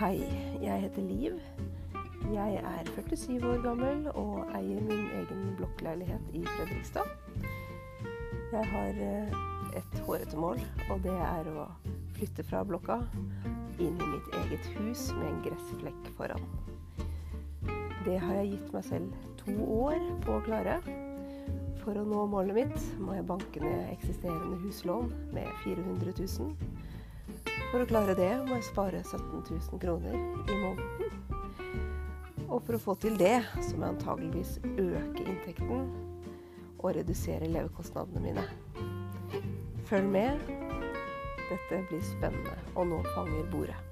Hei, jeg heter Liv. Jeg er 47 år gammel og eier min egen blokkleilighet i Fredrikstad. Jeg har eh, et hårete mål, og det er å flytte fra blokka inn i mitt eget hus med en gressflekk foran. Det har jeg gitt meg selv to år på å klare. For å nå målet mitt må jeg banke ned eksisterende huslån med 400 000. For å klare det må jeg spare 17 000 kroner i måneden. Og for å få til det, så må jeg antageligvis øke inntekten og redusere levekostnadene mine. Følg med. Dette blir spennende, og nå fanger bordet.